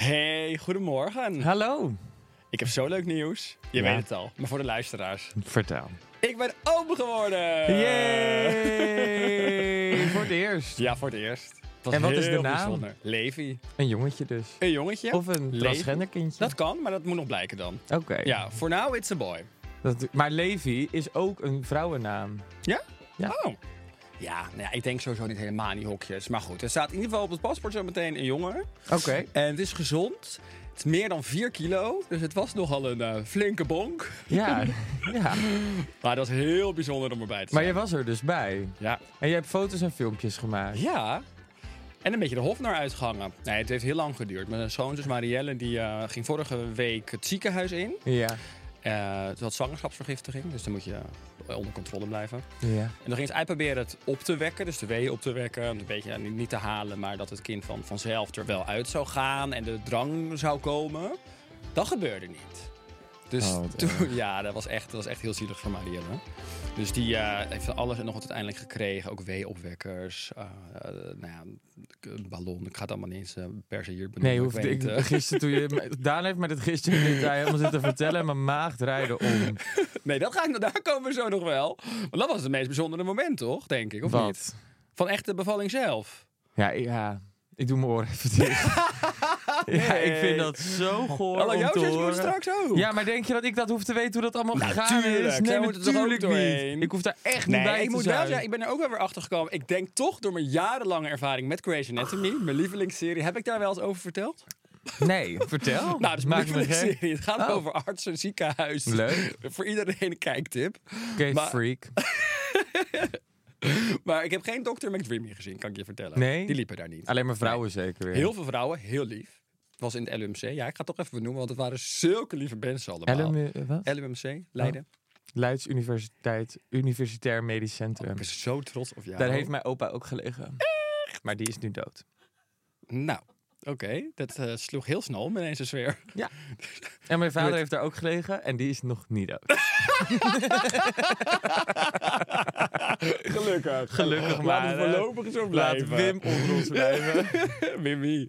Hey, goedemorgen. Hallo. Ik heb zo leuk nieuws. Je Ja. weet het al, maar voor de luisteraars. Vertel. Ik ben open geworden! Yay! Voor het eerst. Ja, voor het eerst. Het En wat is de naam? bijzonder. Levi. Een jongetje dus. Een jongetje. Of een transgender kindje. Dat kan, maar dat moet nog blijken dan. Oké. Ja, for now it's a boy. Dat- maar Levi is ook een vrouwennaam. Ja? Ja. Oh. Ja, nou ja, ik denk sowieso niet helemaal in die hokjes. Maar goed, er staat in ieder geval op het paspoort zo meteen een jongen. Oké. En het is gezond. Het is meer dan 4 kilo. Dus het was nogal een eh, flinke bonk. Ja. ja. Maar dat was heel bijzonder om erbij te Maar zijn. je was er dus bij. Ja. En je hebt foto's en filmpjes gemaakt. Ja. En een beetje de hof naar uitgehangen. Nee, het heeft heel lang geduurd. Mijn schoonzus Marielle die, eh, ging vorige week het ziekenhuis in. Ja. Eh het had zwangerschapsvergiftiging, dus dan moet je eh, onder controle blijven. Ja. En dan ging ze uitproberen het op te wekken, dus de weeën op te wekken. Een beetje niet, niet te halen, maar dat het kind van, vanzelf er wel uit zou gaan en de drang zou komen. Dat gebeurde niet. Dus Oh, toen, ja, dat was, echt, dat was echt heel zielig voor Marielle. Dus die eh, heeft van alles en nog wat uiteindelijk gekregen. Ook weeopwekkers, eh, eh, nou ja, een ballon. Ik ga het allemaal niet eens per se hier benoemen. Nee, ik hoeft, ik, gisteren toen je... Daan heeft me dit gisteren detail helemaal zitten vertellen en mijn maag draaide om. Nee, dat ga ik, daar komen we zo nog wel. Want dat was het meest bijzondere moment, toch? Denk ik, of Wat? niet? Van echt de bevalling zelf. Ja, ja. Ik doe mijn oren even dicht. Ja, ik vind dat zo goor Hallo, jouw zus moet straks ook. Ja, maar denk je dat ik dat hoef te weten hoe dat allemaal Nou, gegaan is? Nee, er natuurlijk niet. Ik hoef daar echt niet bij ik te zijn. zeggen, ik ben er ook wel weer achter gekomen. Ik denk toch door mijn jarenlange ervaring met Grey's Anatomy, mijn lievelingsserie, heb ik daar wel eens over verteld? Nee, vertel. Nou, dus Maak me lievelingsserie. Het gaat Oh. over artsen, ziekenhuis. Leuk. Voor iedereen een kijktip. Oké, Maar- freak. Maar ik heb geen Dr. McDreamy gezien, kan ik je vertellen. Nee? Die liepen daar niet. Alleen maar vrouwen zeker weer. Heel veel vrouwen, heel lief. Was in het LUMC. Ja, ik ga het toch even benoemen, want het waren zulke lieve mensen allemaal. LM, wat? LUMC, Leiden. Leids Universiteit, Universitair Medisch Centrum. Ik ben zo trots op jou. Daar heeft mijn opa ook gelegen. Maar die is nu dood. Nou, oké. Dat eh, sloeg heel snel om ineens de sfeer. Ja. En mijn vader heeft daar ook gelegen en die is nog niet dood. Gelukkig. Gelukkig maar. Laat het hè. voorlopig zo Laat blijven. Wim onder ons blijven. Wim wie?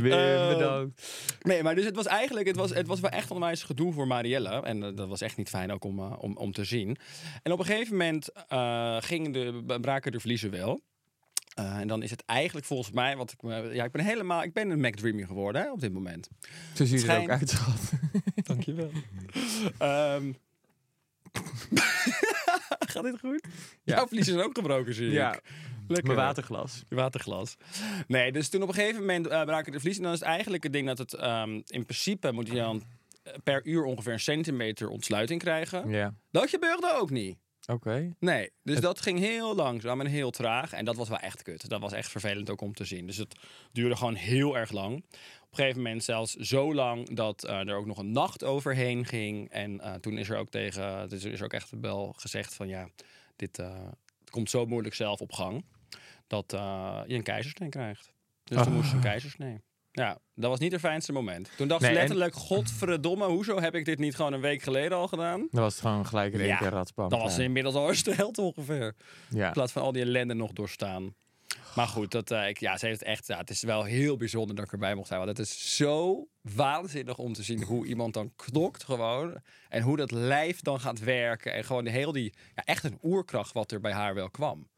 Wim, Eh, bedankt. Nee, maar dus het was eigenlijk, het was, het was wel echt onwijs gedoe voor Marielle. En eh, dat was echt niet fijn ook om, eh, om, om te zien. En op een gegeven moment eh, gingen de, braken de verliezen wel. Eh, en dan is het eigenlijk volgens mij, wat ik, me- ja, ik ben helemaal, ik ben een McDreamy geworden hè, op dit moment. Zo zie je er ook uit, schat. Dankjewel. Ehm Gaat dit goed? Ja. Jouw verlies is ook gebroken, zie ik. Ja, Lekker. mijn waterglas. Je waterglas. Nee, dus toen op een gegeven moment eh braken de verlies. En dan is het eigenlijk het ding dat het ehm, in principe moet je dan eh, per uur ongeveer een centimeter ontsluiting krijgen. Ja, Dat gebeurde ook niet. Oké. Nee, dus dat ging heel langzaam en heel traag. En dat was wel echt kut. Dat was echt vervelend ook om te zien. Dus het duurde gewoon heel erg lang. Op een gegeven moment zelfs zo lang dat eh, er ook nog een nacht overheen ging. En eh, toen is er ook tegen, dus er is ook echt wel gezegd van ja, dit eh, komt zo moeilijk zelf op gang. Dat je een keizersnee krijgt. Dus toen Ah. moest je een keizersnee. Ja, dat was niet het fijnste moment. Toen dacht Nee, ze en- letterlijk, godverdomme, hoezo heb ik dit niet gewoon een week geleden al gedaan? Dan was het gewoon gelijk in één Ja, keer ratspam. Dan was inmiddels al hersteld ongeveer. Ja. In plaats van al die ellende nog doorstaan. Maar goed, dat, eh, ik, ja, ze heeft het echt. Ja, het is wel heel bijzonder dat ik erbij mocht zijn. Want het is zo waanzinnig om te zien hoe iemand dan knokt gewoon. En hoe dat lijf dan gaat werken. En gewoon heel die. Ja, echt een oerkracht wat er bij haar wel kwam.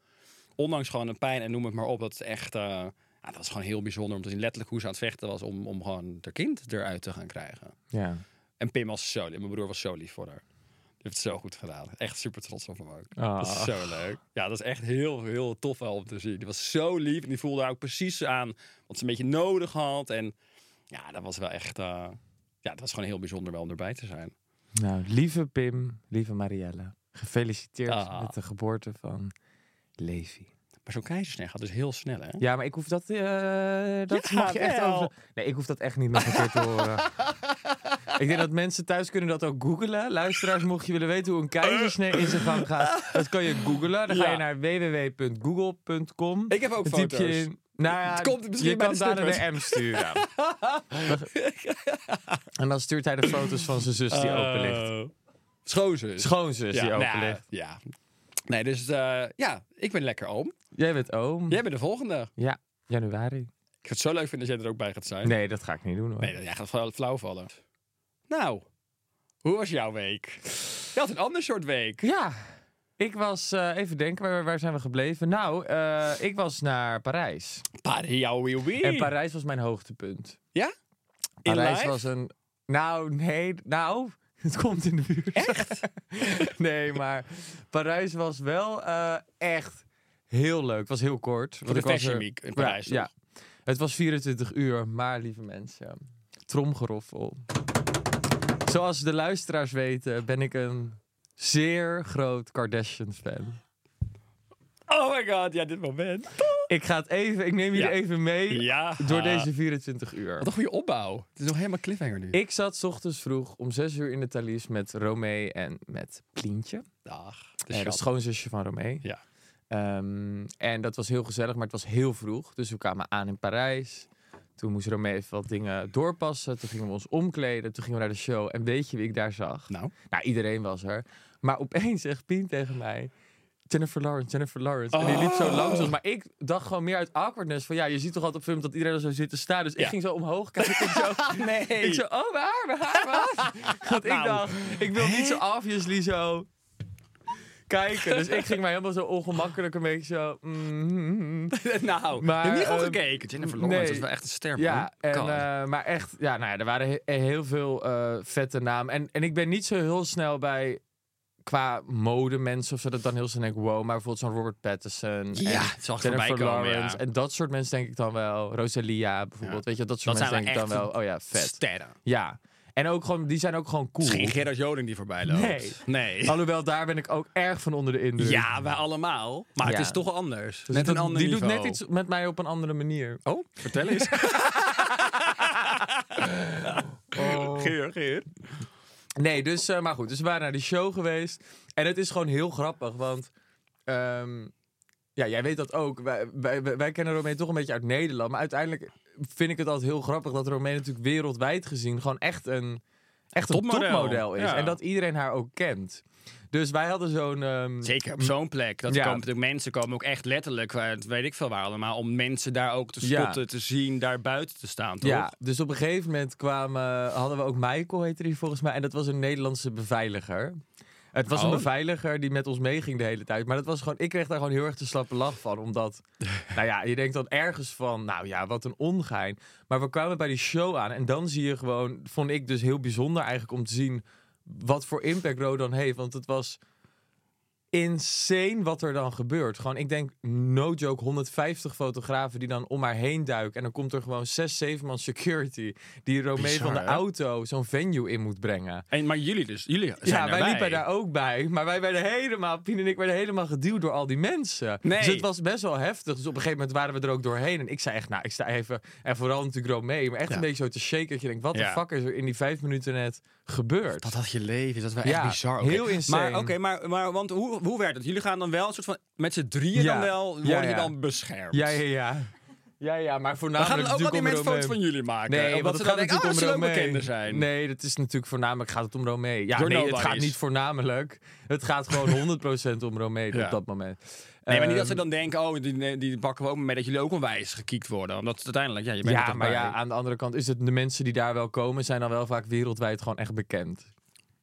Ondanks gewoon een pijn en noem het maar op. Dat is echt. eh, ja, dat was gewoon heel bijzonder om te zien. Letterlijk hoe ze aan het vechten was om, om gewoon haar kind eruit te gaan krijgen. ja. En Pim was zo lief. Mijn broer was zo lief voor haar. Die heeft het zo goed gedaan. Echt super trots op hem ook. Ah. Dat is zo leuk. Ja, dat is echt heel, heel tof wel om te zien. Die was zo lief en die voelde ook precies aan wat ze een beetje nodig had. En ja, dat was wel echt... eh, ja, dat was gewoon heel bijzonder wel om erbij te zijn. Nou, lieve Pim, lieve Marielle. Gefeliciteerd Ah. met de geboorte van Levi. Maar zo'n keizersnee gaat dus heel snel, hè? Ja, maar ik hoef dat... eh dat Ja, mag je echt over... Nee, ik hoef dat echt niet nog een keer te horen. ik denk dat mensen thuis kunnen dat ook googlen. Luisteraars, mocht je willen weten hoe een keizersnee in zijn gang gaat, dat kan je googlen. Dan ga je naar www.google.com. Ik heb ook Dan foto's. in. Nou ja, Het komt misschien je kan de daar een snippet. DM sturen. en dan stuurt hij de foto's van zijn zus die open ligt. Uh, schoonzus. Schoonzus die nou, open ligt. ja. Nee, dus eh, ja, ik ben lekker oom. Jij bent oom. Jij bent de volgende. Ja, januari. Ik zou het zo leuk vinden als jij er ook bij gaat zijn. Nee, dat ga ik niet doen hoor. Nee, jij gaat flauw, flauw vallen. Nou, hoe was jouw week? Je had een ander soort week. Ja, ik was, eh, even denken, waar, waar zijn we gebleven? Nou, eh, ik was naar Parijs. Oui, oui. En Parijs was mijn hoogtepunt. Ja? In Parijs was een... Nou, nee, nou, het komt in de buurt. Echt? nee, maar Parijs was wel eh, echt heel leuk. Het was heel kort. Voor de Fashion Week in Parijs, Ja, ja. Het was 24 uur, maar lieve mensen, tromgeroffel. Zoals de luisteraars weten, ben ik een zeer groot Kardashian-fan. Oh my god, ja, dit moment. Ik ga het even, ik neem jullie Ja. even mee Ja. door deze 24 uur. Wat een goede opbouw. Het is nog helemaal cliffhanger nu. Ik zat ochtends vroeg om 6 uur in de Thalys met Romee en met Plientje. Dag. De Eh, schoonzusje van Romee. Ja. Ehm, en dat was heel gezellig, maar het was heel vroeg. Dus we kwamen aan in Parijs. Toen moest Romee even wat dingen doorpassen. Toen gingen we ons omkleden. Toen gingen we naar de show. En weet je wie ik daar zag? Nou, Nou, iedereen was er. Maar opeens zegt Pien tegen mij... Jennifer Lawrence, Jennifer Lawrence. En die liep zo Oh. langs ons. Maar ik dacht gewoon meer uit awkwardness. Van ja, je ziet toch altijd op film dat iedereen er zo zit te staan. Dus Ja. ik ging zo omhoog kijken. Ik zo, nee. ik zo, oh, waar, waar, waar? Want ik Nou. dacht, ik wil niet zo obviously zo kijken. Dus ik ging mij helemaal zo ongemakkelijk een beetje zo... mm, nou, Maar, je hebt niet goed ehm, gekeken. Jennifer Lawrence nee. is wel echt een ster, ja, en, eh, maar echt, ja, nou ja, er waren he- heel veel eh, vette namen. En, en ik ben niet zo heel snel bij, qua mode mensen of zo, dat ik dan heel snel denk, wow. Maar bijvoorbeeld zo'n Robert Pattinson ja, en zag Jennifer komen, Lawrence. ja. En dat soort mensen denk ik dan wel. Rosalia bijvoorbeeld, Ja. weet je, dat soort Dat mensen denk ik dan wel, oh ja, vet. Sterren. Ja, en ook gewoon, die zijn ook gewoon cool. Het is geen Gerard Joling die voorbij loopt. Nee. Nee. Alhoewel, daar ben ik ook erg van onder de indruk. Ja, wij allemaal. Maar het is toch anders. Dus net een ander die niveau. doet net iets met mij op een andere manier. Oh, vertel eens. Oh. Geer, Geer. Nee, dus, eh, maar goed. Dus we waren naar die show geweest. En het is gewoon heel grappig, want... ehm, ja, jij weet dat ook. Wij, wij, kennen Romee toch een beetje uit Nederland. Maar uiteindelijk vind ik het altijd heel grappig dat Romee natuurlijk wereldwijd gezien gewoon echt een, echt een Topmodel. topmodel is. Ja. En dat iedereen haar ook kent. Dus wij hadden zo'n... ehm, Zeker op zo'n plek. Dat Ja. komen mensen komen ook echt letterlijk, weet ik veel waar allemaal, om mensen daar ook te Ja. spotten, te zien, daar buiten te staan, toch? Ja, dus op een gegeven moment kwamen, hadden we ook Michael, heette die volgens mij. En dat was een Nederlandse beveiliger. Het was een Oh. beveiliger die met ons meeging de hele tijd. Maar dat was gewoon, ik kreeg daar gewoon heel erg de slappe lach van. Omdat, nou ja, je denkt dan ergens van, nou ja, wat een ongein. Maar we kwamen bij die show aan en dan zie je gewoon, vond ik dus heel bijzonder eigenlijk om te zien wat voor impact Rodan heeft. Want het was insane wat er dan gebeurt. Gewoon, ik denk, no joke, 150 fotografen die dan om haar heen duiken. En dan komt er gewoon 6, 7 man security die Romee Bizar, van de hè? auto zo'n venue in moet brengen. En, maar jullie dus, jullie zijn Ja, wij erbij. liepen daar ook bij. Maar wij werden helemaal, Pien en ik werden helemaal geduwd door al die mensen. Nee. Dus het was best wel heftig. Dus op een gegeven moment waren we er ook doorheen. En ik zei echt, nou, ik sta even... En vooral natuurlijk Romee. Maar echt Ja. een beetje zo te shaken. Dat je denkt, wat de Ja. fuck is er in die vijf minuten net gebeurd? Dat had je leven, dat is wel Ja, echt bizar. Oké. heel insane. Maar oké, maar, maar want hoe, hoe werkt het? Jullie gaan dan wel een soort van met z'n drieën Ja. dan wel, worden je dan beschermd? Ja, ja, ja. Ja, ja, maar We voornamelijk gaan ook om foto's van jullie maken. Nee, omdat want ze dan denken, oh, om ze bekender zijn. Nee, dat is natuurlijk voornamelijk gaat het om Romee. Ja, nee, het gaat niet voornamelijk. Het gaat gewoon 100% om Romee Ja. op dat moment. Nee, maar niet dat ze Ehm, dan denken, oh, die, die pakken we ook mee dat jullie ook onwijs gekiekt worden. Omdat het uiteindelijk, ja, je bent Ja, maar bij. ja, aan de andere kant is het de mensen die daar wel komen, zijn dan wel vaak wereldwijd gewoon echt bekend.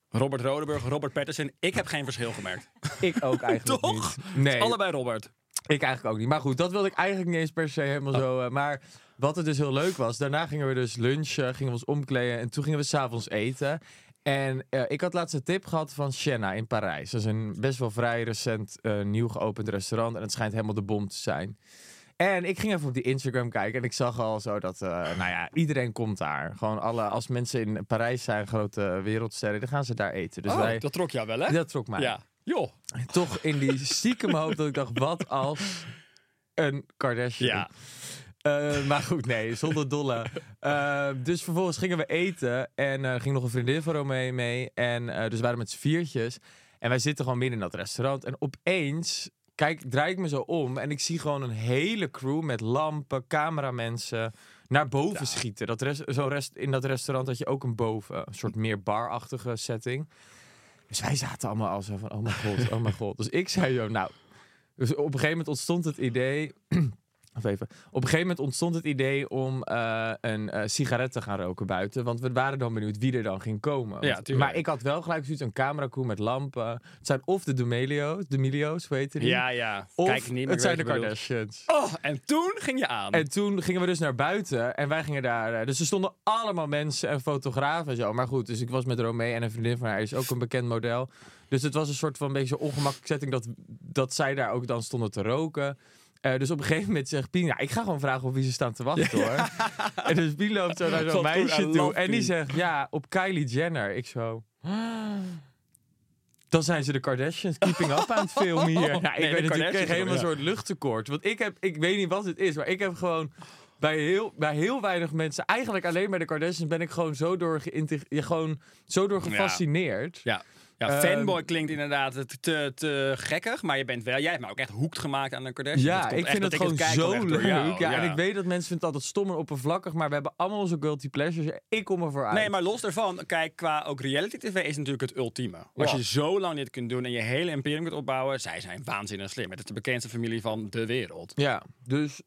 Robert Rodenburg, Robert Patterson. Ik heb geen verschil gemerkt. Ik ook eigenlijk Toch? niet. Nee, Allebei Robert. Ik eigenlijk ook niet. Maar goed, dat wilde ik eigenlijk niet eens per se helemaal Oh. zo. eh, maar wat het dus heel leuk was, daarna gingen we dus lunchen, gingen we ons omkleden en toen gingen we s'avonds even. En eh, ik had laatst een tip gehad van Sienna in Parijs. Dat is een best wel vrij recent eh, nieuw geopend restaurant en het schijnt helemaal de bom te zijn. En ik ging even op die Instagram kijken en ik zag al zo dat, nou ja, iedereen komt daar. Gewoon alle, als mensen in Parijs zijn, grote wereldsterren, dan gaan ze daar eten. Dus oh, wij, dat trok jou wel, hè? dat trok mij. Ja. Joh. Toch in die stiekeme hoop dat ik dacht, wat als een Kardashian. Ja. Eh, maar goed, nee, zonder dolle. Eh, dus vervolgens gingen we eten en er ging nog een vriendin van Romee mee. En dus we waren met z'n viertjes. En wij zitten gewoon midden in dat restaurant. En opeens kijk, draai ik me zo om en ik zie gewoon een hele crew met lampen, cameramensen naar boven schieten. Dat rest, zo rest, in dat restaurant had je ook een boven, een soort meer barachtige setting. Dus wij zaten allemaal al zo van, oh mijn god, oh mijn god. Dus ik zei zo, nou... Dus op een gegeven moment ontstond het idee... Of even. Op een gegeven moment ontstond het idee om eh, een eh, sigaret te gaan roken buiten. Want we waren dan benieuwd wie er dan ging komen. Ja, Want- tuurlijk. maar ik had wel gelijk zoiets, een cameracrew met lampen. Het zijn of de D'Amelio's, de Milio's, hoe heet die? Ja, ja. Of Kijk niet, maar het zijn de. Kardashians. Oh, en toen ging je aan. En toen gingen we dus naar buiten en wij gingen daar. eh, Dus er stonden allemaal mensen en fotografen en zo. Maar goed, dus ik was met Romee en een vriendin van haar, is ook een bekend model. Dus het was een soort van beetje ongemakkelijke setting dat, dat zij daar ook dan stonden te roken. Eh, dus op een gegeven moment zegt Pien, ja, ik ga gewoon vragen op wie ze staan te wachten hoor. En dus Pien loopt zo naar zo'n meisje toe en die zegt, ja, op Kylie Jenner. Ik zo... Dan zijn ze de Kardashians keeping up aan het filmen hier. Ja, ik Nee, weet ik kreeg helemaal een ja. soort luchttekort. Want ik heb, ik weet niet wat het is, maar ik heb gewoon bij heel, bij heel weinig mensen, eigenlijk alleen bij de Kardashians, ben ik gewoon zo door, geïnteg- ja, gewoon zo door gefascineerd. Ja. Ja, Ehm, fanboy klinkt inderdaad te, te, gekkig, maar je bent wel, jij hebt me ook echt hoekt gemaakt aan de Kardashians. Ja, ik vind het gewoon zo leuk. Ja, en ik weet dat mensen vinden het altijd stom en oppervlakkig, maar we hebben allemaal onze guilty pleasures. Ik kom ervoor uit. Nee, maar los daarvan, kijk, qua ook reality tv is natuurlijk het ultieme. Als Ja. je zo lang dit kunt doen en je hele imperium kunt opbouwen, zij zijn waanzinnig slim. Het is de bekendste familie van de wereld. Ja, dus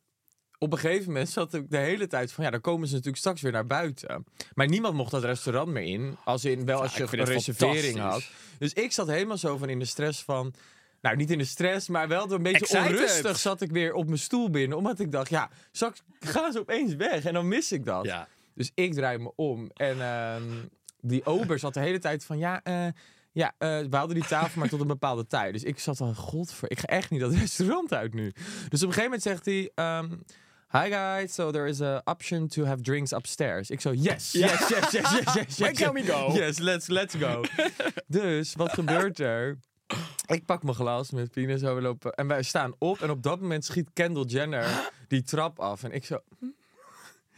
op een gegeven moment zat ik de hele tijd van... ja, dan komen ze natuurlijk straks weer naar buiten. Maar niemand mocht dat restaurant meer in. Als in wel als je een reservering had. Dus ik zat helemaal zo van in de stress van... Nou, niet in de stress, maar wel door een beetje Excited. onrustig zat ik weer op mijn stoel binnen. Omdat ik dacht, ja, straks gaan ze opeens weg en dan mis ik dat. Ja. Dus ik draai me om. En ehm, die ober zat de hele tijd van, ja, eh, ja eh, we hadden die tafel maar tot een bepaalde tijd. Dus ik zat al, godver, ik ga echt niet dat restaurant uit nu. Dus op een gegeven moment zegt hij... ehm, Hi guys, so there is a option to have drinks upstairs. Ik zo, yes, yes, yes, yes, yes, yes, yes. Where can we go? Yes, let's, let's go. dus, wat gebeurt er? Ik pak mijn glas met Pien en zo, we lopen. En wij staan op en op dat moment schiet Kendall Jenner die trap af. En ik zo...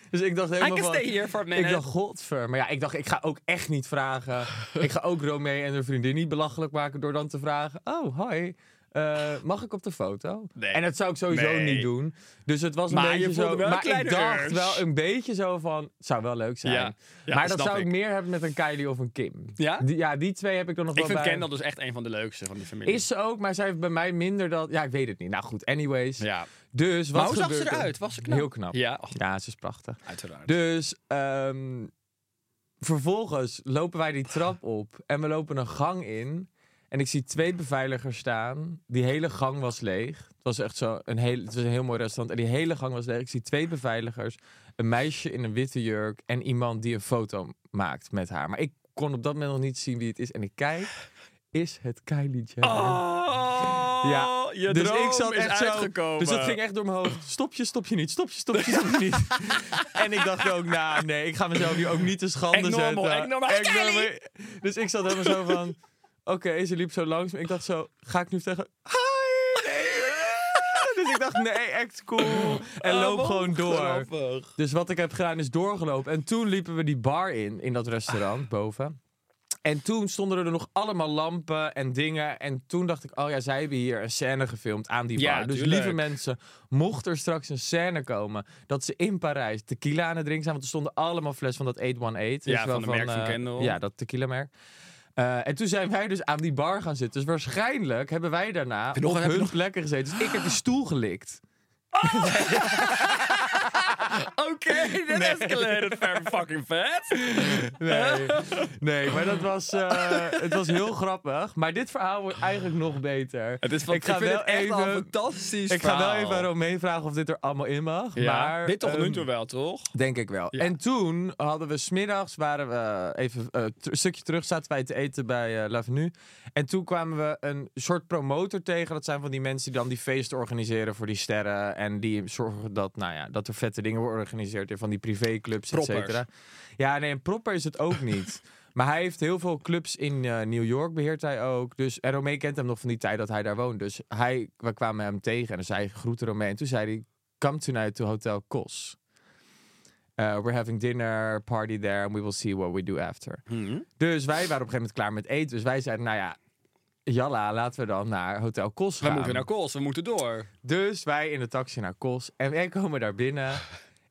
Dus ik dacht I helemaal can van... stay here for a Ik dacht, godver. Maar ja, ik dacht, ik ga ook echt niet vragen. ik ga ook Romee en haar vriendin niet belachelijk maken door dan te vragen... Oh, hi. Eh, mag ik op de foto? Nee. En dat zou ik sowieso Nee. niet doen. Dus het was een Maar beetje zo... wel een maar ik dacht urge. wel een beetje zo van... Het zou wel leuk zijn. Ja. Ja, maar dat zou ik ik. meer hebben met een Kylie of een Kim. Ja? Die, ja, die twee heb ik dan nog Ik wel vind bij. Kendall dus echt een van de leukste van die familie. Is ze ook, maar zij heeft bij mij minder dat... Ja, ik weet het niet. Nou goed, anyways. Ja. Dus wat Maar hoe zag ze er? eruit? Was ze knap? Heel knap. Ja, oh, Ja, ze is prachtig. uiteraard. Dus ehm, vervolgens lopen wij die trap op en we lopen een gang in. En ik zie twee beveiligers staan. Die hele gang was leeg. Het was echt zo een heel, het was een heel mooi restaurant. En die hele gang was leeg. Ik zie twee beveiligers, een meisje in een witte jurk en iemand die een foto maakt met haar. Maar ik kon op dat moment nog niet zien wie het is. En ik kijk, is het Kylie Jenner? Oh, Ja, je dus ik zat echt zo. uitgekomen. Dus dat ging echt door mijn hoofd. Stop je, stop je niet, stop je, stop je, stop je niet. en ik dacht ook, nou nee, ik ga mezelf hier ook niet te schande normal, zetten. normal. Normal. Dus ik zat helemaal zo van, oké, ze liep zo langs. Maar ik dacht zo, ga ik nu zeggen, hi, nee. Dus ik dacht, nee, act cool. En Oh, loop gewoon door. grappig. Dus wat ik heb gedaan is doorgelopen. En toen liepen we die bar in, in dat restaurant boven. En toen stonden er nog allemaal lampen en dingen. En toen dacht ik, oh ja, zij hebben hier een scène gefilmd aan die Ja, bar. Dus lieve mensen, mocht er straks een scène komen dat ze in Parijs tequila aan het drinken zijn. Want er stonden allemaal fles van dat 818. Ja, je wel, van de merk van eh, Kendall. Ja, dat tequila merk. Eh, en toen zijn wij dus aan die bar gaan zitten. Dus waarschijnlijk hebben wij daarna nog- op hun nog- plekken gezeten. Dus ik heb die stoel gelikt. Oké, dat escalated very fucking fast. Nee, nee maar dat was, eh, het was heel grappig. Maar dit verhaal wordt eigenlijk nog beter. Het is van, ik ga vind wel het echt al even, fantastisch ik ga wel even aan Romee vragen of dit er allemaal in mag. Ja, maar, dit toch nu ehm, toe wel, toch? Denk ik wel. Ja. En toen hadden we smiddags, waren we even eh, een stukje terug, zaten wij te eten bij eh L'Avenue. En toen kwamen we een soort promotor tegen. Dat zijn van die mensen die dan die feesten organiseren voor die sterren. En die zorgen dat, nou ja, dat er vette dingen worden georganiseerd in van die privéclubs, et cetera. Ja, nee, een propper is het ook niet. Maar hij heeft heel veel clubs in eh, New York, beheert hij ook. Dus, en Romee kent hem nog van die tijd dat hij daar woont. Dus hij, we kwamen hem tegen en dan zei hij, groeten Romee. En toen zei hij, come tonight to Hotel Kos. Uh, we're having dinner, party there, and we will see what we do after. Hm. Dus wij waren op een gegeven moment klaar met eten. Dus wij zeiden, nou ja, jalla, laten we dan naar Hotel Kos We gaan. moeten naar Kools, we moeten door. Dus wij in de taxi naar Kos. En wij komen daar binnen.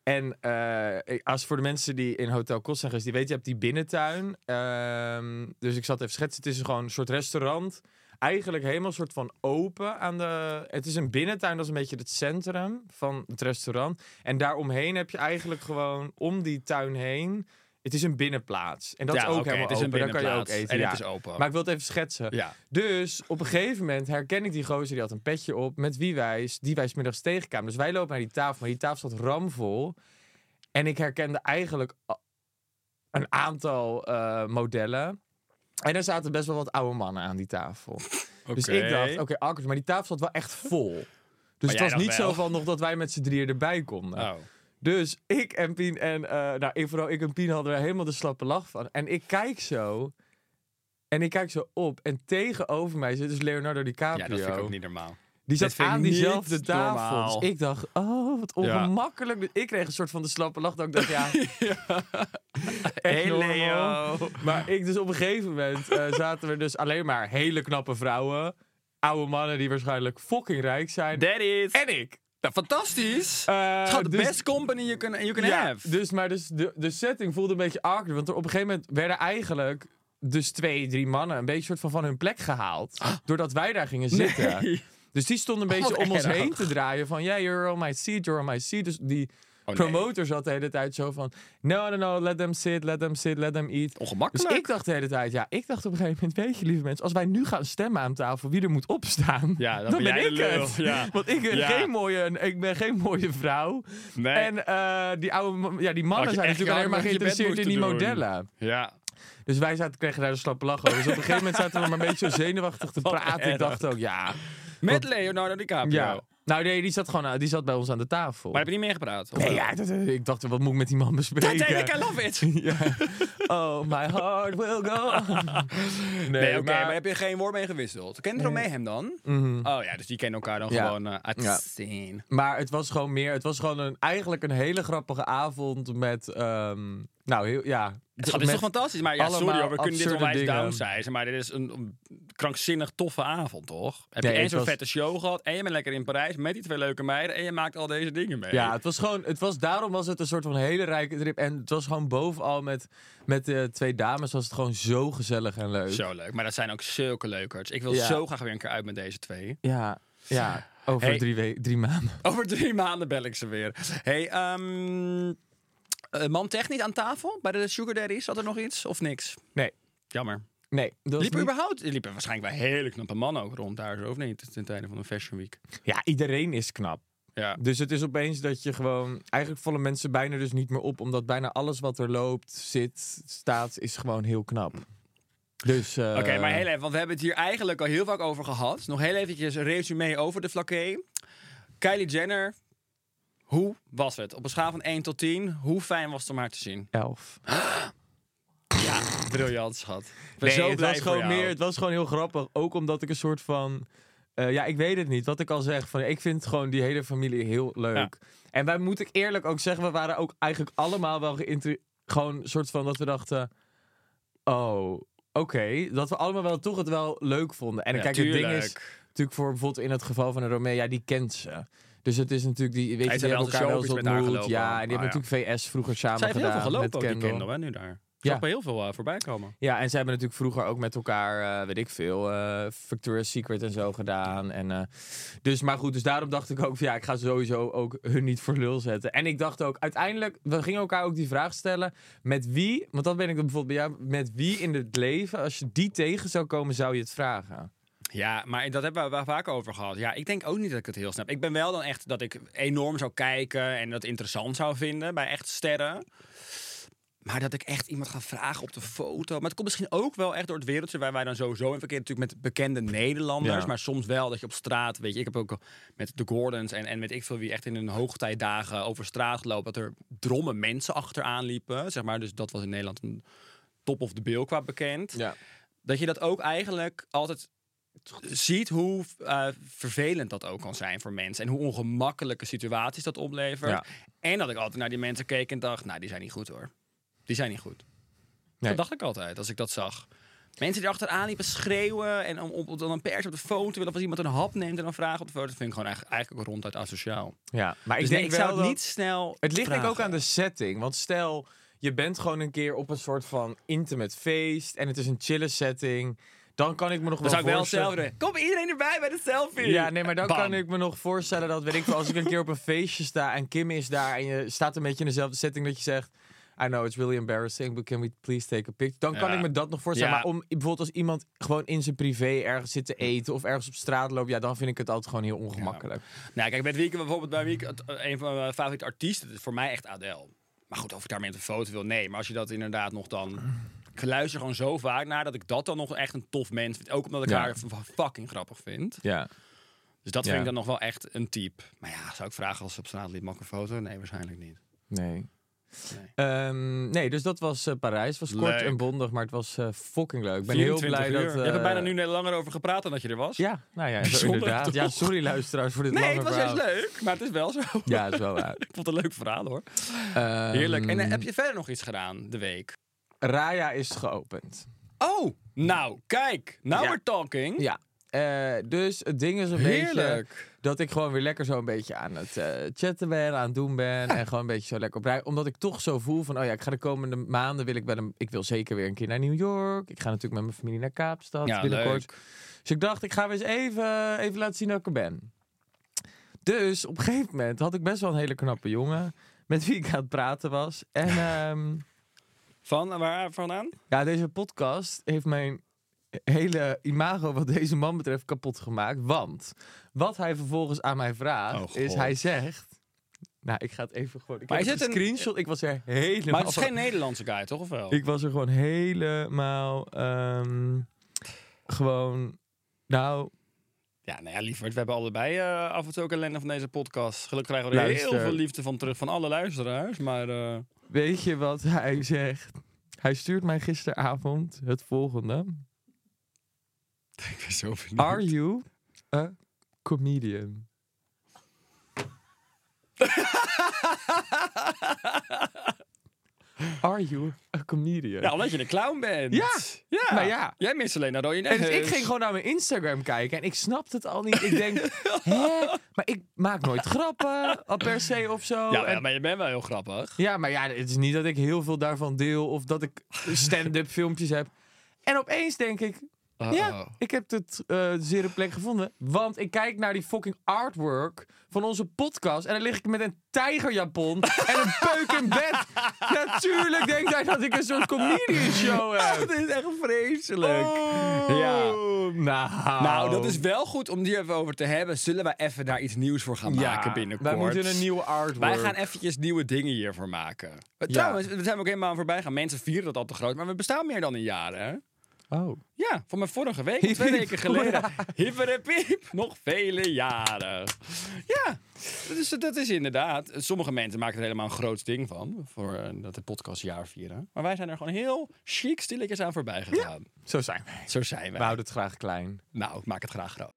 En eh, als voor de mensen die in Hotel Kos zijn geweest, die weten, je hebt die binnentuin. Ehm, dus ik zat even schetsen. Het is gewoon een soort restaurant. Eigenlijk helemaal soort van open aan de... Het is een binnentuin, dat is een beetje het centrum van het restaurant. En daaromheen heb je eigenlijk gewoon om die tuin heen... Het is een binnenplaats. En dat ja, is ook helemaal het is open. een Daar kan je ook eten. En ja. het is open. Maar ik wil het even schetsen. ja. Dus op een gegeven moment herken ik die gozer, die had een petje op, met wie wij, die wij 's middags tegenkwamen. Dus wij lopen naar die tafel, maar die tafel zat ramvol. En ik herkende eigenlijk een aantal eh, modellen. En er zaten best wel wat oude mannen aan die tafel. Dus ik dacht, oké, awkward, maar die tafel zat wel echt vol. Dus het was niet zo van nog dat wij met z'n drieën erbij konden. Oh. Dus ik en Pien en, eh, nou, ik, vooral ik en Pien hadden er helemaal de slappe lach van. En ik kijk zo, en ik kijk zo op, en tegenover mij zit dus Leonardo DiCaprio. Ja, dat vind ik ook niet normaal. Die zat aan diezelfde tafel. Dus ik dacht, oh, wat ongemakkelijk. Dus ik kreeg een soort van de slappe lach. Dat ik dacht, ja, echt Hey. Leo. Maar ik dus op een gegeven moment eh, zaten er dus alleen maar hele knappe vrouwen. Oude mannen die waarschijnlijk fucking rijk zijn. That is. En ik. Nou, fantastisch. Eh, Schat, the dus- best company you can, you can ja, have. dus, maar dus de, de setting voelde een beetje awkward. Want er op een gegeven moment werden eigenlijk dus twee, drie mannen een beetje soort van van hun plek gehaald. Doordat wij daar gingen zitten. Nee. Dus die stonden een beetje om ons heen te draaien. Van, ja, you're on my seat, you're on my seat. Dus die nee. promotor zat de hele tijd zo van... No, no, no, let them sit, let them sit, let them eat. Dus Ongemakkelijk. ik dacht de hele tijd, ja, ik dacht op een gegeven moment... Weet je, lieve mensen, als wij nu gaan stemmen aan tafel wie er moet opstaan... Ja, dan dan, ben ik de het. Ja. Want ik ben, Ja. geen mooie, ik ben geen mooie vrouw. Nee. En eh, die, oude, ja, die mannen zijn natuurlijk alleen maar geïnteresseerd in die doen. modellen. ja. Dus wij zaten, kregen daar een slappe lach over. Dus op een gegeven moment zaten we maar een beetje zo zenuwachtig te praten. Ik dacht ook, ja... Met Leonardo DiCaprio. ja. Nou nee, die zat gewoon die zat bij ons aan de tafel. Maar heb je niet meer gepraat? Of Nee, ja, dat, eh, ik dacht, wat moet ik met die man bespreken? Titanic, I love it. ja. Oh, my heart will go. Nee, Nee, oké, maar... maar... heb je geen woord mee gewisseld? Kent Romee hem dan? Mhm. Oh ja, dus die kennen elkaar dan Ja. gewoon uh, uit Ja. Maar het was gewoon meer... Het was gewoon een, eigenlijk een hele grappige avond met... ehm, nou, heel, ja... Het is toch fantastisch? Maar ja, sorry hoor, we kunnen dit onwijs dingen. downsizen. Maar dit is een, een krankzinnig toffe avond, toch? Heb Nee, je één het zo'n was- vette show gehad en je bent lekker in Parijs met die twee leuke meiden en je maakt al deze dingen mee. Ja, het was gewoon, het was, daarom was het een soort van hele rijke trip. En het was gewoon bovenal met, met de twee dames was het gewoon zo gezellig en leuk. Zo leuk. Maar dat zijn ook zulke leukerts. Ik wil Ja. zo graag weer een keer uit met deze twee. Ja, ja. Over Hey. drie, maanden. Over drie maanden bel ik ze weer. hey, ehm eh, man technisch aan tafel bij de Sugar Daddies? Zat er nog iets of niks? Nee. Jammer. Nee, dat Liepen niet- überhaupt? Er liepen waarschijnlijk bij hele knappe mannen ook rond daar, zo of niet? Ten tijde van een Fashion Week. Ja, iedereen is knap. Ja. Dus het is opeens dat je gewoon... Eigenlijk vallen mensen bijna dus niet meer op. Omdat bijna alles wat er loopt, zit, staat, is gewoon heel knap. Dus... eh, Oké, maar heel even, want we hebben het hier eigenlijk al heel vaak over gehad. Nog heel eventjes een resume over de flaké. Kylie Jenner, hoe was het? Op een schaal van 1 tot 10, hoe fijn was het om haar te zien? Elf. Ja, briljant schat. Ik ben Nee, zo het blij was voor gewoon jou. meer. Het was gewoon heel grappig. Ook omdat ik een soort van. eh, ja, ik weet het niet. Wat ik al zeg. Van, ik vind gewoon die hele familie heel leuk. En wij moet ik eerlijk ook zeggen, we waren ook eigenlijk allemaal wel geïnter... Gewoon een soort van dat we dachten. Oh, oké, dat we allemaal wel toch het wel leuk vonden. En Ja, kijk, het ding is tuurlijk. natuurlijk voor bijvoorbeeld in het geval van een Romeo, ja, die kent ze. Dus het is natuurlijk die, weet je, die hebben elkaar wel eens ontmoet. Ja, en die Ah, hebben natuurlijk VS vroeger samen Zij heeft heel gedaan veel gelopen met Kendall. Kendall, hè, nu daar. Ja. Heel veel eh, voorbij komen. Ja, en ze hebben natuurlijk vroeger ook met elkaar, eh, weet ik veel, eh Victoria's Secret en zo gedaan. En, dus, maar goed, dus daarom dacht ik ook, van, ja, ik ga sowieso ook hun niet voor lul zetten. En ik dacht ook, uiteindelijk, we gingen elkaar ook die vraag stellen, met wie, want dat ben ik dan bijvoorbeeld bij jou, met wie in het leven, als je die tegen zou komen, zou je het vragen? Ja, maar dat hebben we wel vaak over gehad. Ja, ik denk ook niet dat ik het heel snap. Ik ben wel dan echt dat ik enorm zou kijken en dat interessant zou vinden bij echt sterren. Maar dat ik echt iemand ga vragen op de foto. Maar het komt misschien ook wel echt door het wereldje waar wij dan sowieso in verkeer natuurlijk met bekende Nederlanders. Ja. Maar soms wel dat je op straat, weet je, ik heb ook met de Gordons en, en met ik veel wie echt in hun hoogtijdagen over straat gelopen. Dat er dromme mensen achteraan liepen. Zeg maar, dus dat was in Nederland een top of the bill qua bekend Ja. dat je dat ook eigenlijk altijd ziet hoe eh, vervelend dat ook kan zijn voor mensen. En hoe ongemakkelijke situaties dat oplevert. Ja. En dat ik altijd naar die mensen keek en dacht, nou, die zijn niet goed hoor. Die zijn niet goed. Nee. Dat dacht ik altijd als ik dat zag. Mensen die achteraan liepen schreeuwen en om, om dan een pers op de foto willen. Of als iemand een hap neemt en dan vragen op de foto. Dat vind ik gewoon eigenlijk, eigenlijk ook ronduit asociaal. Ja, maar Dus ik nee, denk ik wel zou het niet snel Het ligt denk ik ook aan de setting. Want stel, je bent gewoon een keer op een soort van intimate feest en het is een chille setting. Dan kan ik me nog Dan wel zou ik wel zelf. Kom iedereen erbij bij de selfie. Ja, nee, maar dan Bam. kan ik me nog voorstellen dat, weet ik als ik een keer op een feestje sta en Kim is daar en je staat een beetje in dezelfde setting dat je zegt, I know it's really embarrassing, but can we please take a picture? Dan kan Ja. ik me dat nog voorstellen. Ja. Maar om bijvoorbeeld als iemand gewoon in zijn privé ergens zit te eten of ergens op straat loopt, ja, dan vind ik het altijd gewoon heel ongemakkelijk. Nou, kijk, met wie ik bijvoorbeeld bij wie ik het- een van mijn favoriete artiesten is voor mij echt Adele. Maar goed, of ik daarmee een foto wil, nee. Maar als je dat inderdaad nog dan. Ik luister gewoon zo vaak naar dat ik dat dan nog echt een tof mens vind. Ook omdat ik Ja. haar fucking grappig vind. Ja. Dus dat Ja. vind ik dan nog wel echt een type. Maar ja, zou ik vragen als ze op straat ik een foto? Nee, waarschijnlijk niet. Nee. Nee. Ehm, nee, dus dat was eh, Parijs. Het was kort en bondig, maar het was eh, fucking leuk. Ik ben heel 24 blij uur. dat... Je hebt er eh, bijna nu langer over gepraat dan dat je er was. Ja, nou ja, inderdaad. Ja, sorry luisteraars voor dit Nee, lange het was juist leuk. Maar het is wel zo. Ja, is wel waar. Ik vond het een leuk verhaal hoor. Ehm, Heerlijk. En heb je verder nog iets gedaan de week? Raya is geopend. Oh, nou, kijk. Now Ja. we're talking. Ja. Eh, dus het ding is een beetje Heerlijk. dat ik gewoon weer lekker zo een beetje aan het eh, chatten ben, aan het doen ben. En gewoon een beetje zo lekker op rij. Omdat ik toch zo voel van, oh ja, ik ga de komende maanden, wil ik wel een, ik wil zeker weer een keer naar New York. Ik ga natuurlijk met mijn familie naar Kaapstad Ja, binnenkort. leuk. Dus ik dacht, ik ga weer eens even, even laten zien dat ik er ben. Dus op een gegeven moment had ik best wel een hele knappe jongen met wie ik aan het praten was. En ehm, Van waar vandaan? ja, deze podcast heeft mijn hele imago wat deze man betreft kapot gemaakt. Want wat hij vervolgens aan mij vraagt, Oh, is hij zegt... Nou, ik ga het even gewoon... Ik Maar heb is een het een- screenshot. Ik was er helemaal... Maar het is geen Nederlandse guy, toch? Of wel? Ik was er gewoon helemaal... ehm, gewoon... Nou, Ja, nou ja, lieverd. We hebben allebei eh, af en toe ook ellende van deze podcast. Gelukkig krijgen we er Luister. heel veel liefde van terug van alle luisteraars. Maar eh, weet je wat hij zegt? Hij stuurt mij gisteravond het volgende. ik ben zo benieuwd. Are you a comedian? Are you a comedian? Ja, omdat je een clown bent. Ja, ja. maar ja. Jij mist alleen naar rode En dus ik ging gewoon naar mijn Instagram kijken en ik snapte het al niet. Ik denk, hè? Maar ik maak nooit grappen al per se of zo. Ja, En- ja, maar je bent wel heel grappig. Ja, maar ja, het is niet dat ik heel veel daarvan deel of dat ik stand-up filmpjes heb. En opeens denk ik, ja, ik heb het eh zere plek gevonden. Want ik kijk naar die fucking artwork van onze podcast en dan lig ik met een tijgerjapon en een peuk in bed. Natuurlijk denkt hij dat ik een soort comedian show heb. Dit is echt vreselijk. Oh, Ja. Nou, Nou, dat is wel goed om die even over te hebben. Zullen wij even daar iets nieuws voor gaan maken binnenkort? Wij moeten een nieuwe artwork. Wij gaan eventjes nieuwe dingen hiervoor maken. Eh, Trouwens, we zijn ook helemaal aan voorbij gaan. Mensen vieren dat al te groot, maar we bestaan meer dan een jaar, hè? Oh. Ja, van mijn vorige week, twee weken geleden. Hipperepiep, nog vele jaren. Ja, dat is, dat is inderdaad. Sommige mensen maken er helemaal een groot ding van. Voor eh, dat de podcast jaar vieren. Maar wij zijn er gewoon heel chic stilletjes aan voorbij gegaan. Zo zijn wij. Zo zijn wij. We houden het graag klein. Nou, ik maak het graag groot.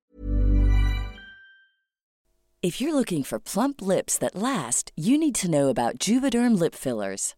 If you're looking for plump lips that last, you need to know about Juvederm lip fillers.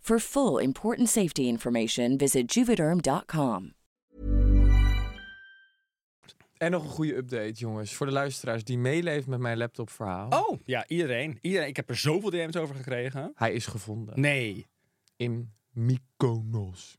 For full important safety information, visit juvederm.com. En nog een goede update, jongens. Voor de luisteraars die meeleven met mijn laptopverhaal. Oh, ja, iedereen. iedereen. Ik heb er zoveel DM's over gekregen. Hij is gevonden. Nee. In Mykonos.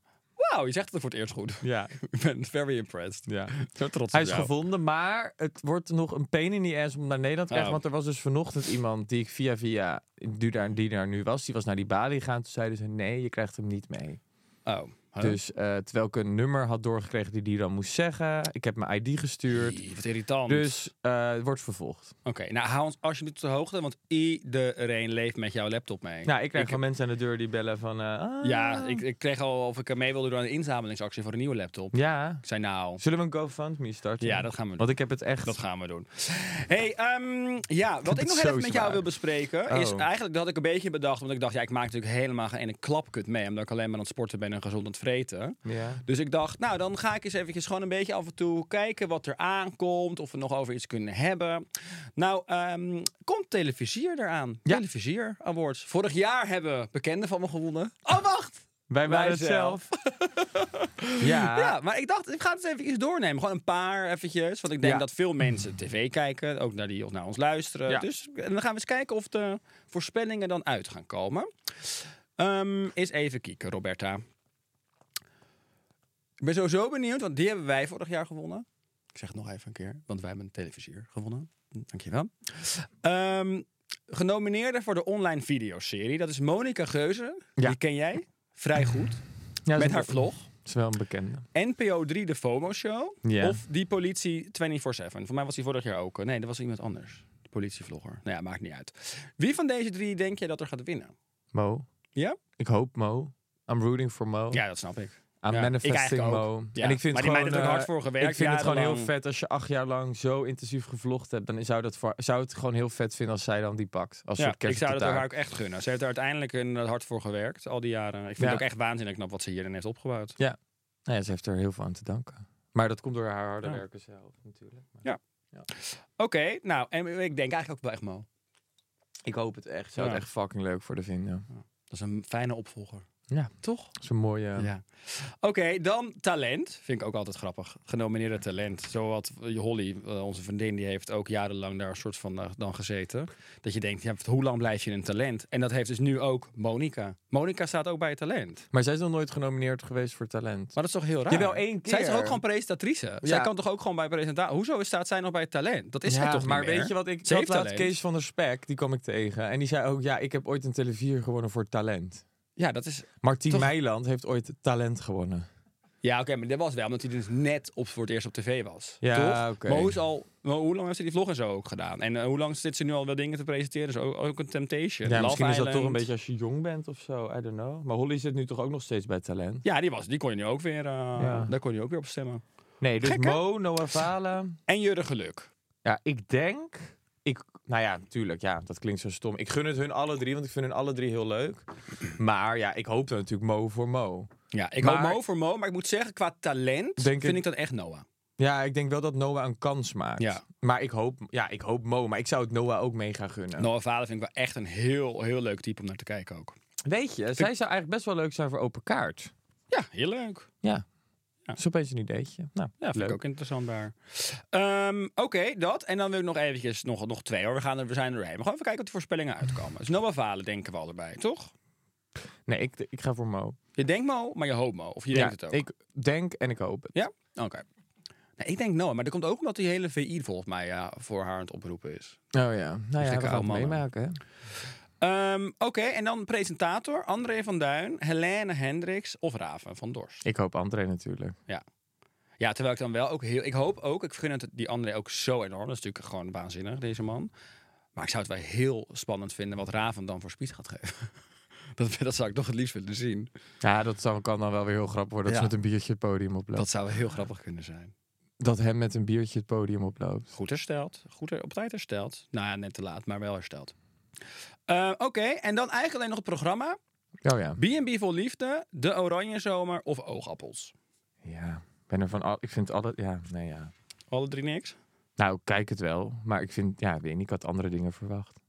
Wauw, je zegt het voor het eerst goed. Ja, Ik ben very impressed. ja. Zo trots Hij is jou. gevonden, maar het wordt nog een pain in the ass om naar Nederland te krijgen. Oh. Want er was dus vanochtend iemand die ik via via, die daar, die daar nu was, die was naar die balie gegaan. Toen zeiden ze, nee, je krijgt hem niet mee. Oh. Dus eh, terwijl ik een nummer had doorgekregen die die dan moest zeggen. Ik heb mijn ID gestuurd. Wat irritant. Dus eh, het wordt vervolgd. Oké, nou hou ons alsjeblieft op de hoogte, want iedereen leeft met jouw laptop mee. Nou, ik krijg van mensen aan de deur die bellen van... eh, ah. Ja, ik, ik kreeg al of ik er mee wilde doen aan de inzamelingsactie voor een nieuwe laptop. Ja. Ik zei nou, Zullen we een GoFundMe starten? ja, dat gaan we doen. Want ik heb het echt... Dat gaan we doen. Hey, ehm, ja, wat ik nog even met jou wil bespreken is Oh. eigenlijk dat ik een beetje bedacht, want ik dacht, ja, ik maak natuurlijk helemaal geen ene klapkut mee, omdat ik alleen maar aan het sporten ben en gezond vreten. Ja. Dus ik dacht, nou, dan ga ik eens eventjes gewoon een beetje af en toe kijken wat er aankomt, of we nog over iets kunnen hebben. Nou, ehm, komt Televisier eraan. Ja. Televisier Awards. Vorig jaar hebben bekenden van me gewonnen. Oh, wacht! Wij waren het zelf. ja. Ja, maar ik dacht, ik ga het eens even doornemen. Gewoon een paar eventjes. Want ik denk Ja. dat veel mensen tv kijken. Ook naar, die, of naar ons luisteren. Ja. Dus en dan gaan we eens kijken of de voorspellingen dan uit gaan komen. Ehm eens even kijken, Roberta. Ik ben sowieso benieuwd, want die hebben wij vorig jaar gewonnen. Ik zeg het nog even een keer, want wij hebben een televisier gewonnen. Dankjewel. Ehm genomineerde voor de online videoserie. Dat is Monica Geuze. Ja. Die ken jij vrij goed. Ja, met haar vlog. is wel een bekende. NPO 3 de FOMO Show. Ja. Of die politie 24-7. Voor mij was die vorig jaar ook. eh, Nee, dat was iemand anders. De politievlogger. Nou ja, maakt niet uit. Wie van deze drie denk je dat er gaat winnen? Mo. Ja? Ik hoop Mo. I'm rooting for Mo. Ja, dat snap ik. I'm Ja, manifesting. Mo. Ja. En ik vind maar die gewoon, meid heeft ook eh, hard voor gewerkt. Ik vind het gewoon heel vet als je acht jaar lang zo intensief gevlogd hebt. Dan zou, dat voor, zou het gewoon heel vet vinden als zij dan die pakt. Als Ja, ik zou dat haar ook echt gunnen. Ze heeft er uiteindelijk een, eh, hard voor gewerkt, al die jaren. Ik vind Ja. het ook echt waanzinnig knap wat ze hierin heeft opgebouwd. Nou ja, ze heeft er heel veel aan te danken. Maar dat komt door haar harde Ja. werken zelf natuurlijk. Maar Ja. Oké, nou, en ik denk eigenlijk ook wel echt Mo. Ik hoop het echt. Zou Ja. het echt fucking leuk voor de vinden. Dat is een fijne opvolger. Ja. Toch? Dat is een mooie... Ja. Oké, dan talent. Vind ik ook altijd grappig. Genomineerde talent. Zowat Holly, eh, onze vriendin, die heeft ook jarenlang daar een soort van eh, dan gezeten. Dat je denkt, ja, hoe lang blijf je een talent? En dat heeft dus nu ook Monica. Monica staat ook bij het talent. Maar zij is nog nooit genomineerd geweest voor talent. Maar dat is toch heel raar? Jawel, één keer. Zij is toch ook gewoon presentatrice? Zij kan toch ook gewoon bij presentatie? Hoezo staat zij nog bij het talent? Dat is zij ja, toch maar niet weet je wat ik... Ze Dat heeft laat. Kees van der Spek, die kwam ik tegen. En die zei ook, ja, ik heb ooit een televier gewonnen voor talent. Ja, dat is... Martien Toch- Meiland heeft ooit talent gewonnen. Ja, oké, maar dat was wel omdat hij dus net op voor het eerst op tv was. Ja, toch? oké. Mo is al... Mo, hoe lang heeft ze die vlog en zo ook gedaan? En eh, hoe lang zit ze nu al wel dingen te presenteren? Zo, ook een Temptation. Ja, Love misschien is dat toch een beetje als je jong bent of zo. I don't know. Maar Holly zit nu toch ook nog steeds bij talent. Ja, die, was, die kon je nu ook weer... eh, Ja. Daar kon je ook weer op stemmen. Nee, dus Gek? Mo, Noah Valen. En Jurre Geluk. Ja, ik denk... Ik, nou ja, natuurlijk. Ja, dat klinkt zo stom. Ik gun het hun alle drie, want ik vind hun alle drie heel leuk. Maar ja, ik hoop dan natuurlijk Mo voor Mo. Ja, ik Maar- hoop Mo voor Mo. Maar ik moet zeggen, qua talent Denk vind ik- ik dat echt Noah. Ja, ik denk wel dat Noah een kans maakt. Ja. Maar ik hoop, ja, ik hoop Mo. Maar ik zou het Noah ook mega gunnen. Noah Vader vind ik wel echt een heel, heel leuk type om naar te kijken ook. Weet je, zij zou eigenlijk best wel leuk zijn voor open kaart. Ja, heel leuk. Ja. Ja. Dat is opeens een ideetje. Nou, Ja, vind leuk. ik ook interessant daar. Ehm, Oké, dat. En dan wil ik nog eventjes, nog, nog twee hoor. We, gaan er, we zijn er doorheen. Maar gewoon even kijken wat de voorspellingen uitkomen. Dus Noah Valen denken we al erbij, toch? Nee, ik, ik ga voor Mo. Je denkt Mo, maar je hoopt Mo. Of je Ja, denkt het ook. ik denk en ik hoop het. Ja? Oké. Nee, ik denk Noah, maar dat komt ook omdat die hele VI volgens mij ja, voor haar aan het oproepen is. Oh ja, nou ja, we gaan het meemaken. Hè? Ehm, Oké, en dan presentator André van Duin, Helene Hendricks of Raven van Dorst. Ik hoop André natuurlijk. Ja, terwijl ik dan wel ook heel... Ik hoop ook, ik gun het die André ook zo enorm. Dat is natuurlijk gewoon waanzinnig, deze man. Maar ik zou het wel heel spannend vinden wat Raven dan voor speech gaat geven. dat, dat zou ik toch het liefst willen zien. Ja, dat zou, kan dan wel weer heel grappig worden. Dat Ja. ze met een biertje het podium oploopt. Dat Dat, zou wel heel grappig kunnen zijn. hem met een biertje het podium oploopt. Goed hersteld. Goed her- op tijd hersteld. Nou ja, net te laat, maar wel hersteld. Eh, Oké, en dan eigenlijk alleen nog het programma. Oh ja. B&B vol liefde, De Oranje Zomer of Oogappels. Ja, ben er van al, ik vind alle, ja, nee ja. Alle drie niks? Nou, kijk het wel, maar ik vind, ja, weet niet, ik had andere dingen verwacht.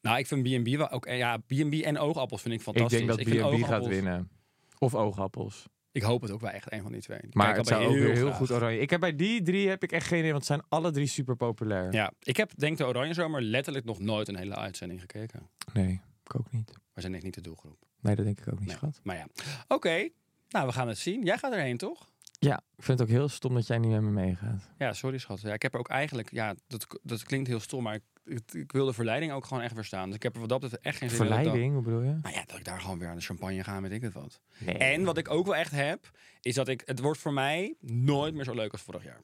Nou, ik vind B&B wel ook... eh, Ja, B&B en Oogappels vind ik fantastisch. ik denk dat B&B gaat winnen. Of oogappels. Ik hoop het ook wel echt, een van die twee. Maar het zou ook weer heel graag. goed oranje. Ik heb bij die drie heb ik echt geen idee, want het zijn alle drie super populair. Ja, ik heb denk de Oranje Zomer letterlijk nog nooit een hele uitzending gekeken. Nee, ik ook niet. We zijn echt niet de doelgroep. Nee, dat denk ik ook niet, Nee. schat. Maar ja, oké. Nou, we gaan het zien. Jij gaat erheen, toch? Ja, ik vind het ook heel stom dat jij niet met me meegaat. Ja, sorry schat. Ja, ik heb er ook eigenlijk... Ja, dat, dat klinkt heel stom, maar ik, ik, ik wil de verleiding ook gewoon echt verstaan. Dus ik heb er wat dat betreft echt geen zin Verleiding, hoe bedoel je? Nou ja, dat ik daar gewoon weer aan de champagne ga, weet ik het wat. Nee. En wat ik ook wel echt heb, is dat ik... Het wordt voor mij nooit meer zo leuk als vorig jaar.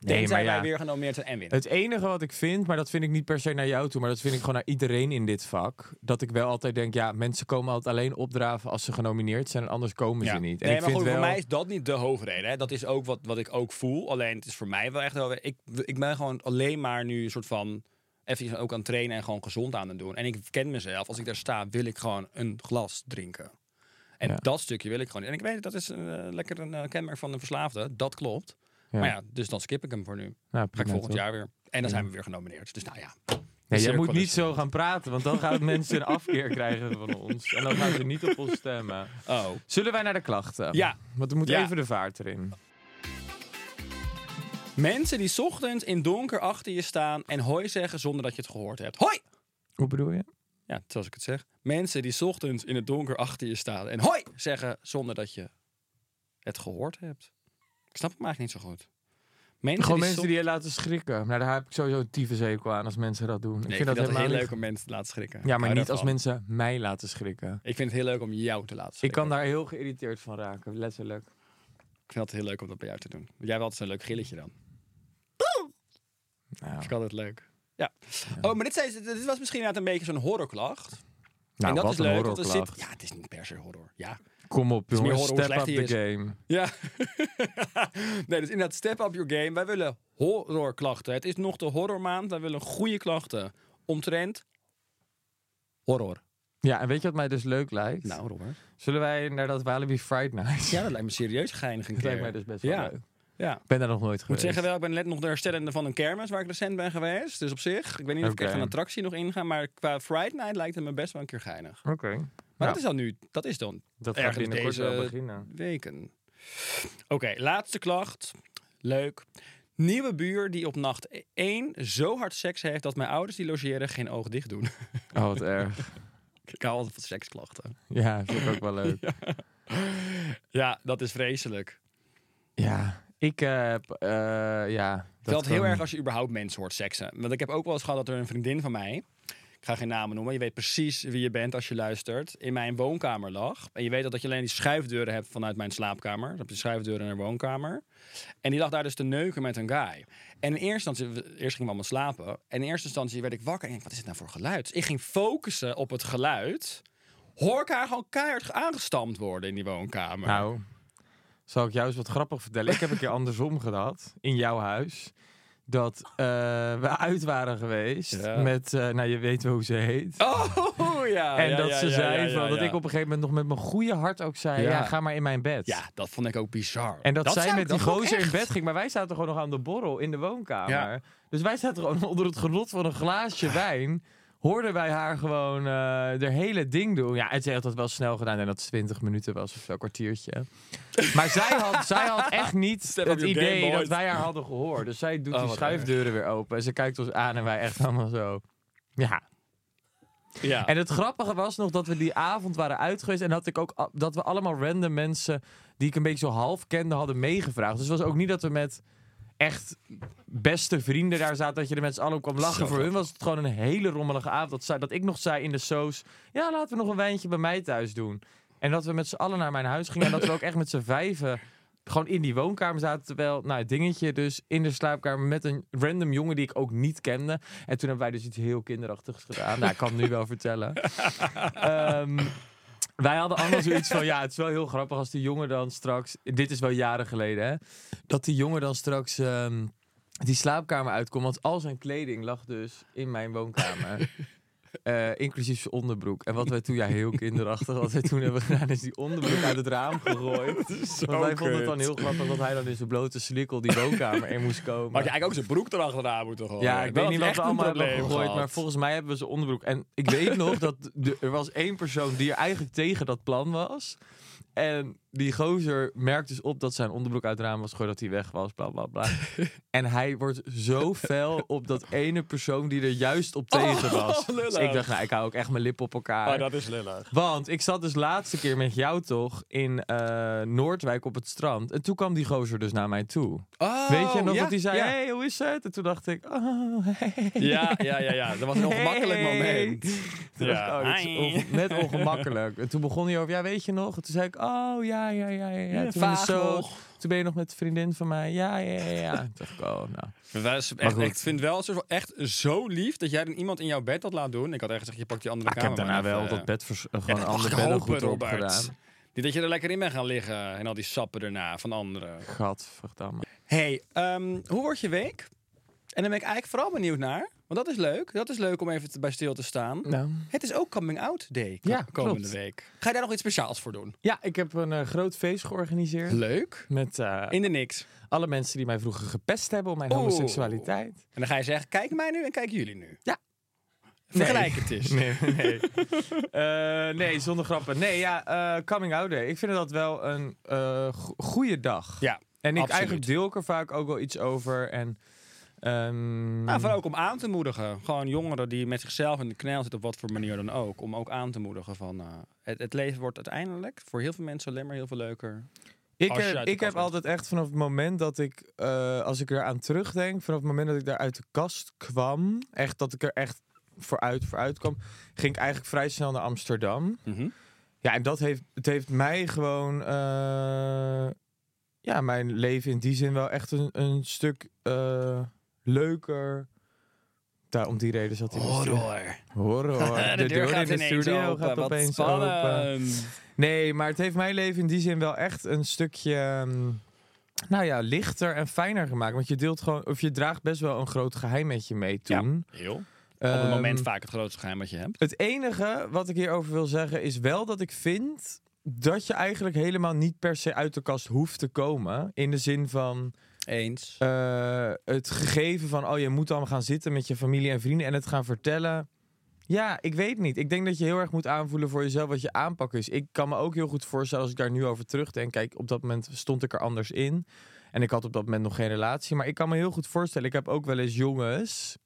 Nee, Tenzij maar ja, wij weer genomineerd zijn en winnen. Het enige wat ik vind, maar dat vind ik niet per se naar jou toe, maar dat vind ik gewoon naar iedereen in dit vak. Dat ik wel altijd denk, ja, mensen komen altijd alleen opdraven als ze genomineerd zijn en anders komen ze niet. En nee, ik maar vind goed, wel, voor mij is dat niet de hoofdreden. Hè. Dat is ook wat, wat ik ook voel. Alleen het is voor mij wel echt wel... Ik, ik ben gewoon alleen maar nu een soort van... Even ook aan het trainen en gewoon gezond aan het doen. En ik ken mezelf. Als ik daar sta, wil ik gewoon een glas drinken. En Ja. dat stukje wil ik gewoon. En ik weet, dat is eh, lekker een eh, kenmerk van een verslaafde. Dat klopt. Ja. Maar ja, dus dan skip ik hem voor nu. nou, Ga ik volgend jaar weer. En dan zijn we weer genomineerd. Dus nou ja. Nee, jij cirkel moet niet zo gaan praten, want dan gaan mensen een afkeer krijgen van ons. En dan gaan ze niet op ons stemmen. Oh. Zullen wij naar de klachten? Ja. Want er moet Ja. even de vaart erin. Mensen die 's ochtends in donker achter je staan en hoi zeggen zonder dat je het gehoord hebt. Hoi! Hoe bedoel je? Ja, zoals ik het zeg. Mensen die 's ochtends in het donker achter je staan en hoi zeggen zonder dat je het gehoord hebt. Ik snap hem eigenlijk niet zo goed. Mensen Gewoon die mensen die je laten schrikken. Nou, daar heb ik sowieso een tyfushekel aan als mensen dat doen. Nee, ik ik vind dat heel leuk om mensen te laten schrikken. Ja, Ik maar niet als mensen mij laten schrikken. Ik vind het heel leuk om jou te laten Ik schrikken. kan daar heel geïrriteerd van raken, letterlijk. Ik vind het heel leuk om dat bij jou te doen. Jij hebt altijd zo'n leuk gilletje dan. Nou, Vind ik altijd leuk. Ja. Oh, maar dit, zei, dit was misschien inderdaad een beetje zo'n horrorklacht. nou en dat wat is een leuk, want er zit... horrorklacht. Ja, het is niet per se horror. Ja, Kom op, hoe Step up the game. Ja. nee, dus inderdaad, step up your game. Wij willen horrorklachten. Het is nog de horrormaand. Wij willen goede klachten omtrent horror. Ja, en weet je wat mij dus leuk lijkt? Nou, Robert. Zullen wij naar dat Walibi Friday Night? Ja, dat lijkt me serieus geinig een dat lijkt mij dus best wel ja. leuk. Ja. Ik ben daar nog nooit Ik moet geweest. zeggen wel, ik ben net nog de herstellende van een kermis waar ik recent ben geweest. Dus op zich, ik weet niet of ik echt een attractie nog inga, maar qua Friday Night lijkt het me best wel een keer geinig. Oké. Maar Ja. dat is dan nu, dat is dan Dat gaat ergens binnenkort deze beginnen. weken. Oké, laatste klacht. Leuk. Nieuwe buur die op nacht 1 zo hard seks heeft dat mijn ouders die logeren geen oog dicht doen. Oh, wat erg. ik hou altijd van seksklachten. Ja, vind ik ook wel leuk. Ja, dat is vreselijk. Ja, ik heb... eh ja, Ik dat vind het heel erg als je überhaupt mensen hoort seksen. Want ik heb ook wel eens gehad dat er een vriendin van mij... Ik ga geen namen noemen. Je weet precies wie je bent als je luistert. In mijn woonkamer lag. En je weet dat, dat je alleen die schuifdeuren hebt vanuit mijn slaapkamer. Heb je schuifdeuren naar de woonkamer. En die lag daar dus te neuken met een guy. En in eerste instantie... Eerst gingen we allemaal slapen. En in eerste instantie werd ik wakker. En ik, wat is dit nou voor geluid? Ik ging focussen op het geluid. Hoor ik haar gewoon keihard aangestampt worden in die woonkamer. Nou, zal ik jou eens wat grappig vertellen. Ik heb een keer andersom gehad, in jouw huis. Dat eh, we uit waren geweest Ja. met, eh, nou je weet wel hoe ze heet. Oh, ja. en ja, dat ja, ze zei van, dat ik op een gegeven moment nog met mijn goede hart ook zei, Ja. ga maar in mijn bed. Ja, dat vond ik ook bizar. En dat, zij met die gozer in bed ging. Maar wij zaten gewoon nog aan de borrel in de woonkamer. Dus wij zaten gewoon onder het genot van een glaasje wijn. Hoorden wij haar gewoon eh haar hele ding doen. Ja, en ze had dat wel snel gedaan. En dat het 20 minuten was of zo, een kwartiertje. Maar zij had, zij had echt niet het idee dat wij haar hadden gehoord. Dus zij doet Oh, die schuifdeuren weer open. En ze kijkt ons aan en wij echt allemaal zo. Ja. Ja. En het grappige was nog dat we die avond waren uit geweest. En dat, ik ook, dat we allemaal random mensen die ik een beetje zo half kende hadden meegevraagd. Dus het was ook niet dat we met echt beste vrienden daar zaten. Dat je er met z'n allen op kwam lachen. Zo Voor hun was het gewoon een hele rommelige avond. Dat, zij- dat ik nog zei in de soos. Ja, laten we nog een wijntje bij mij thuis doen. En dat we met z'n allen naar mijn huis gingen. En dat we ook echt met z'n vijven gewoon in die woonkamer zaten. Terwijl, nou, het dingetje dus in de slaapkamer met een random jongen die ik ook niet kende. En toen hebben wij dus iets heel kinderachtigs gedaan. Nou, ik kan het nu wel vertellen. Ehm, wij hadden allemaal zoiets van, ja, het is wel heel grappig als die jongen dan straks... Dit is wel jaren geleden, hè? Dat die jongen dan straks ehm, die slaapkamer uitkomt. Want al zijn kleding lag dus in mijn woonkamer. Eh, inclusief zijn onderbroek. En wat wij toen, ja, heel kinderachtig, wat wij toen hebben gedaan, is die onderbroek uit het raam gegooid. Want wij vonden het dan heel grappig dat hij dan in zijn blote slikkel die woonkamer in moest komen. Maar had je eigenlijk ook zijn broek erachteraan moeten gooien. Ja, ik weet niet wat we allemaal hebben gegooid, gehad. maar volgens mij hebben we zijn onderbroek. En ik weet nog dat de- er was één persoon die er eigenlijk tegen dat plan was. En die gozer merkt dus op dat zijn onderbroek uit het raam was gegooid, dat hij weg was, bla bla bla. en hij wordt zo fel op dat ene persoon die er juist op tegen was. dus ik dacht, nou, ik hou ook echt mijn lip op elkaar. Oh, dat is lullig. Want ik zat dus laatste keer met jou toch in eh, Noordwijk op het strand. En toen kwam die gozer dus naar mij toe. Weet je nog ja, dat hij zei, Ja. hey, hoe is het? En toen dacht ik, oh, hey. Ja, ja, ja, ja. Dat was een ongemakkelijk Hey. moment. Toen dacht ik, Ja. oh, net ongemakkelijk. En toen begon hij over, ja, weet je nog? En toen zei ik, oh, ja, ja, ja, ja. ja. Ja, toen, zo, nog. toen ben je nog met een vriendin van mij. Ja, ja, ja, ja. Toen dacht ik, oh, nou. Echt, ik vind wel zo- echt zo lief dat jij dan iemand in jouw bed had laten doen. Ik had echt gezegd, je pakt die andere ik heb kamer. daarna maar wel even, dat bed vers- eh, gewoon dat een mag ander ik bed hopen, goed op Robert. gedaan. Niet dat je er lekker in bent gaan liggen en al die sappen erna van anderen. Gadverdamme. Hey, ehm, hoe wordt je week? En daar ben ik eigenlijk vooral benieuwd naar. Want dat is leuk. Dat is leuk om even te- bij stil te staan. Nou. Het is ook Coming Out Day Ja, komende klopt. week. Ga je daar nog iets speciaals voor doen? Ja, ik heb een eh, groot feest georganiseerd. Leuk. Met eh, In de niks. alle mensen die mij vroeger gepest hebben om mijn Oeh. homoseksualiteit. En dan ga je zeggen, kijk mij nu en kijk jullie nu. Ja. Vergelijk het eens. Nee, nee. Eh, nee, zonder grappen. Nee, ja, coming out day. Ik vind dat wel een go- goede dag. Ja, En ik absoluut. eigenlijk deel ik er vaak ook wel iets over. En, ehm, Nou, vooral ook om aan te moedigen. Gewoon jongeren die met zichzelf in de knel zitten, op wat voor manier dan ook. Om ook aan te moedigen van... eh, het, het leven wordt uiteindelijk voor heel veel mensen alleen maar heel veel leuker. ik heb, ik heb altijd echt vanaf het moment dat ik, eh, als ik eraan terugdenk, vanaf het moment dat ik daar uit de kast kwam, echt dat ik er echt vooruit, vooruit kwam, ging ik eigenlijk vrij snel naar Amsterdam. Ja, en dat heeft, het heeft mij gewoon, eh, ja, mijn leven in die zin wel echt een, een stuk eh, leuker. Daar, om die reden zat hij de studio. Horror. de, deur gaat in de ineens studio open. gaat Wat opeens open. Nee, maar het heeft mijn leven in die zin wel echt een stukje, ehm, nou ja, lichter en fijner gemaakt. Want je deelt gewoon, of je draagt best wel een groot geheim met je mee toen. Heel. Op Ehm, het moment vaak het grootste geheim wat je hebt. Het enige wat ik hierover wil zeggen is wel dat ik vind dat je eigenlijk helemaal niet per se uit de kast hoeft te komen. In de zin van Eens. eh, het gegeven van, oh je moet dan gaan zitten met je familie en vrienden en het gaan vertellen. Ja, ik weet niet. Ik denk dat je heel erg moet aanvoelen voor jezelf wat je aanpak is. Ik kan me ook heel goed voorstellen als ik daar nu over terugdenk. Kijk, op dat moment stond ik er anders in. En ik had op dat moment nog geen relatie. Maar ik kan me heel goed voorstellen. Ik heb ook wel eens jongens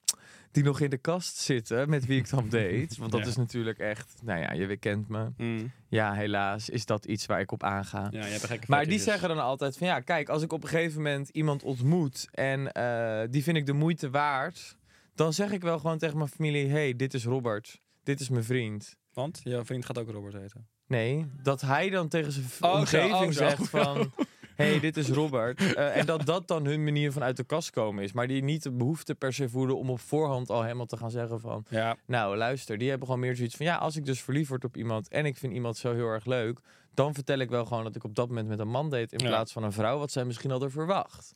die nog in de kast zitten met wie ik dan date. Want dat Ja. is natuurlijk echt, nou ja, je kent me. Mm. Ja, helaas is dat iets waar ik op aanga. Ja, Maar die fetishes. zeggen dan altijd van ja, kijk, als ik op een gegeven moment iemand ontmoet en eh, die vind ik de moeite waard, dan zeg ik wel gewoon tegen mijn familie: hey, dit is Robert, dit is mijn vriend. Want jouw vriend gaat ook Robert heten. Nee, dat hij dan tegen zijn Oh, zo, omgeving oh, zo. zegt van. hey, dit is Robert. Eh, en dat dat dan hun manier van uit de kast komen is. Maar die niet de behoefte per se voelen om op voorhand al helemaal te gaan zeggen van... Ja. Nou, luister, die hebben gewoon meer zoiets van... Ja, als ik dus verliefd word op iemand en ik vind iemand zo heel erg leuk... dan vertel ik wel gewoon dat ik op dat moment met een man date... in Ja. plaats van een vrouw, wat zij misschien hadden verwacht.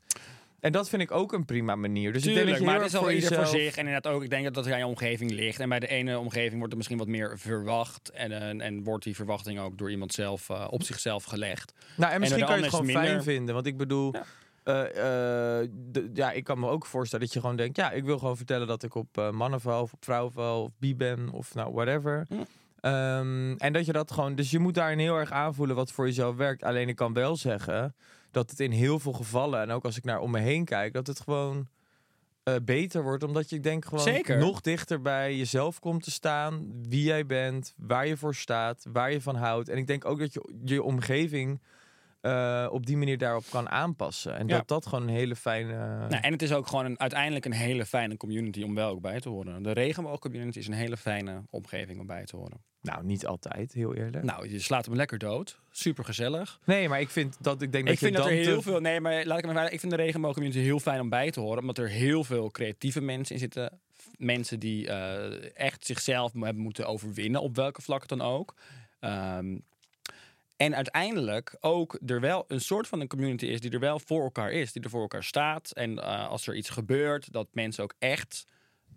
En dat vind ik ook een prima manier. Dus Tuurlijk, ik denk dat je maar het is voor ieder voor jezelf... zich. En inderdaad ook, ik denk dat dat aan je omgeving ligt. En bij de ene omgeving wordt er misschien wat meer verwacht. En, en, en wordt die verwachting ook door iemand zelf eh, op zichzelf gelegd. Nou, en misschien kan je het gewoon fijn vinden. Want ik bedoel, Ja. eh, eh, de- ja, ik kan me ook voorstellen dat je gewoon denkt... ja, ik wil gewoon vertellen dat ik op eh, mannen val of op vrouwen val of bi ben of nou, whatever. Ehm, en dat je dat gewoon... Dus je moet daarin heel erg aanvoelen wat voor jezelf werkt. Alleen ik kan wel zeggen dat het in heel veel gevallen... en ook als ik naar om me heen kijk, dat het gewoon... eh, beter wordt. Omdat je denk gewoon Zeker. nog dichter bij jezelf komt te staan. Wie jij bent, waar je voor staat, waar je van houdt. En ik denk ook dat je je omgeving eh, op die manier daarop kan aanpassen. En Ja. dat dat gewoon een hele fijne... Nou, en het is ook gewoon een, uiteindelijk een hele fijne community om wel ook bij te horen. De regenboogcommunity is een hele fijne omgeving om bij te horen. Nou, niet altijd, heel eerlijk. Nou, je slaat hem lekker dood. Super gezellig. Nee, maar ik vind dat ik denk dat Ik vind dat er te- heel veel. Nee, maar laat ik maar zeggen, Ik vind de regenboogcommunity heel fijn om bij te horen. Omdat er heel veel creatieve mensen in zitten. Mensen die eh, echt zichzelf hebben moeten overwinnen. Op welke vlak dan ook. Ehm, en uiteindelijk ook er wel een soort van een community is die er wel voor elkaar is. Die er voor elkaar staat. En eh, als er iets gebeurt, dat mensen ook echt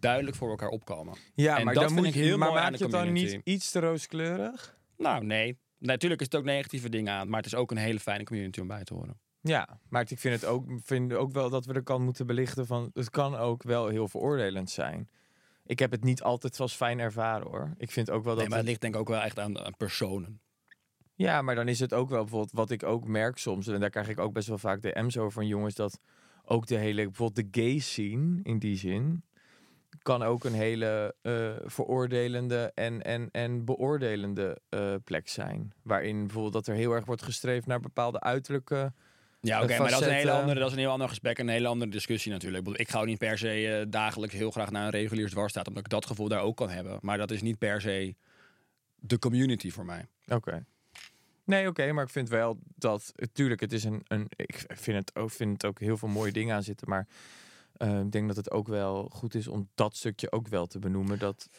duidelijk voor elkaar opkomen. Ja, En maar dat dan vind moet ik heel maar mooi maak de je het dan niet iets te rooskleurig? Nou, nee. Natuurlijk is het ook negatieve dingen aan. Maar het is ook een hele fijne community om bij te horen. Ja, maar ik vind het ook, vind ook wel dat we de kant moeten belichten van het kan ook wel heel veroordelend zijn. Ik heb het niet altijd als fijn ervaren hoor. Ik vind ook wel dat Nee, maar het ligt denk ik ook wel echt aan, aan personen. ja, maar dan is het ook wel bijvoorbeeld wat ik ook merk soms en daar krijg ik ook best wel vaak DM's over van jongens dat ook de hele bijvoorbeeld de gay scene in die zin kan ook een hele eh, veroordelende en, en, en beoordelende eh, plek zijn. Waarin bijvoorbeeld dat er heel erg wordt gestreefd naar bepaalde uiterlijke Ja, oké, Eh, maar dat is, een hele andere, dat is een heel ander gesprek en een hele andere discussie natuurlijk. Ik, ga ook niet per se dagelijks heel graag naar een regulier dwarsstaat, omdat ik dat gevoel daar ook kan hebben. Maar dat is niet per se de community voor mij. Oké. Nee, oké, maar ik vind wel dat, tuurlijk, het is een, een ik vind het, ook, vind het ook heel veel mooie dingen aan zitten, maar eh, ik denk dat het ook wel goed is om dat stukje ook wel te benoemen. Dat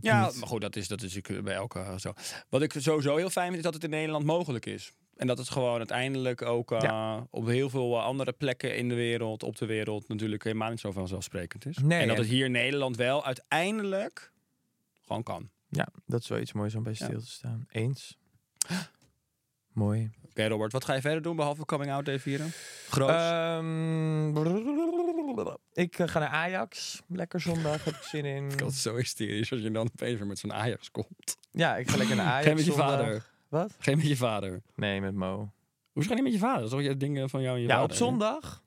Ja, niet- maar goed, dat is, dat is natuurlijk bij elke eh, zo. Wat ik sowieso heel fijn vind, is dat het in Nederland mogelijk is. En dat het gewoon uiteindelijk ook eh, op heel veel eh, andere plekken in de wereld, op de wereld, natuurlijk helemaal niet zo vanzelfsprekend is. Nee, en dat en- het hier in Nederland wel uiteindelijk gewoon kan. ja, dat is wel iets moois om bij stil te staan. Eens. Mooi. Oké, Robert, wat ga je verder doen behalve coming out day vieren? Groot. Ehm, ik eh, ga naar Ajax. Lekker zondag, heb ik zin in. Ik had zo hysterisch als je dan opeens weer met zo'n Ajax komt. Ja, ik ga lekker naar Ajax Geen met je zondag. vader. Wat? Geen met je vader. Nee, met Mo. Hoezo ga je niet met je vader? Dat is toch je dingen van jou en je Ja, vader? op zondag.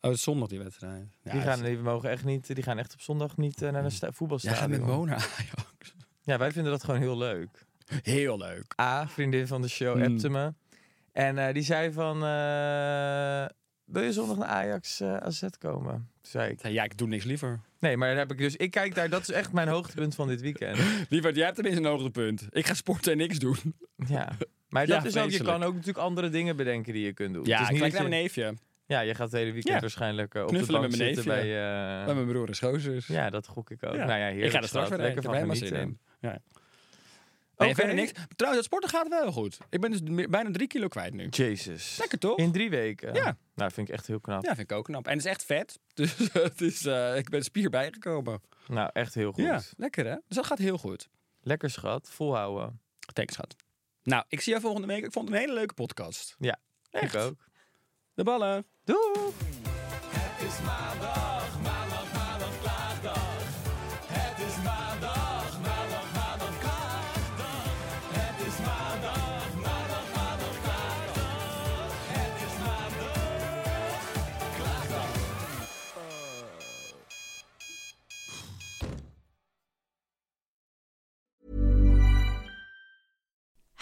Oh, het is zondag die wedstrijd. Ja, die, gaan, die mogen echt niet. Die gaan echt op zondag niet eh, naar Jij voetbalstadion. gaat met Mo naar Ajax. Ja, wij vinden dat gewoon heel leuk. Heel leuk. A, vriendin van de show, Hmm. appte me. En eh, die zei van... eh, wil je zondag naar Ajax eh AZ komen? Toen zei ik... Ja, ik doe niks liever. Nee, maar dan heb ik dus... Ik kijk daar... Dat is echt mijn hoogtepunt van dit weekend. Liever, jij hebt tenminste een hoogtepunt. Ik ga sporten en niks doen. Ja. Maar dat Ja, is ook... Je kan ook natuurlijk andere dingen bedenken die je kunt doen. Ja, Het is ik niet kijk dat naar mijn neefje. Ja, je gaat het hele weekend Ja. waarschijnlijk op Knuffelen de bank met mijn zitten bij... neefje. eh, Met mijn broer en schoonzus. ja, dat gok ik ook. Ja. Nou ja, heerlijk. ik ga er straks weer Lekker heen. Ik van er zin in. Ja. Nee, verder niks. Trouwens, het sporten gaat wel goed. Ik ben dus meer- bijna drie kilo kwijt nu. Jezus. Lekker toch? In drie weken? Ja. Nou, vind ik echt heel knap. Ja, vind ik ook knap. En het is echt vet. Dus het is, eh, ik ben spier bijgekomen. Nou, echt heel goed. Ja, lekker hè? Dus dat gaat heel goed. Lekker schat. Volhouden. Thanks, schat. Nou, ik zie jou volgende week. Ik vond het een hele leuke podcast. Ja, Echt? ik ook. De ballen. Doei! Het is maandag,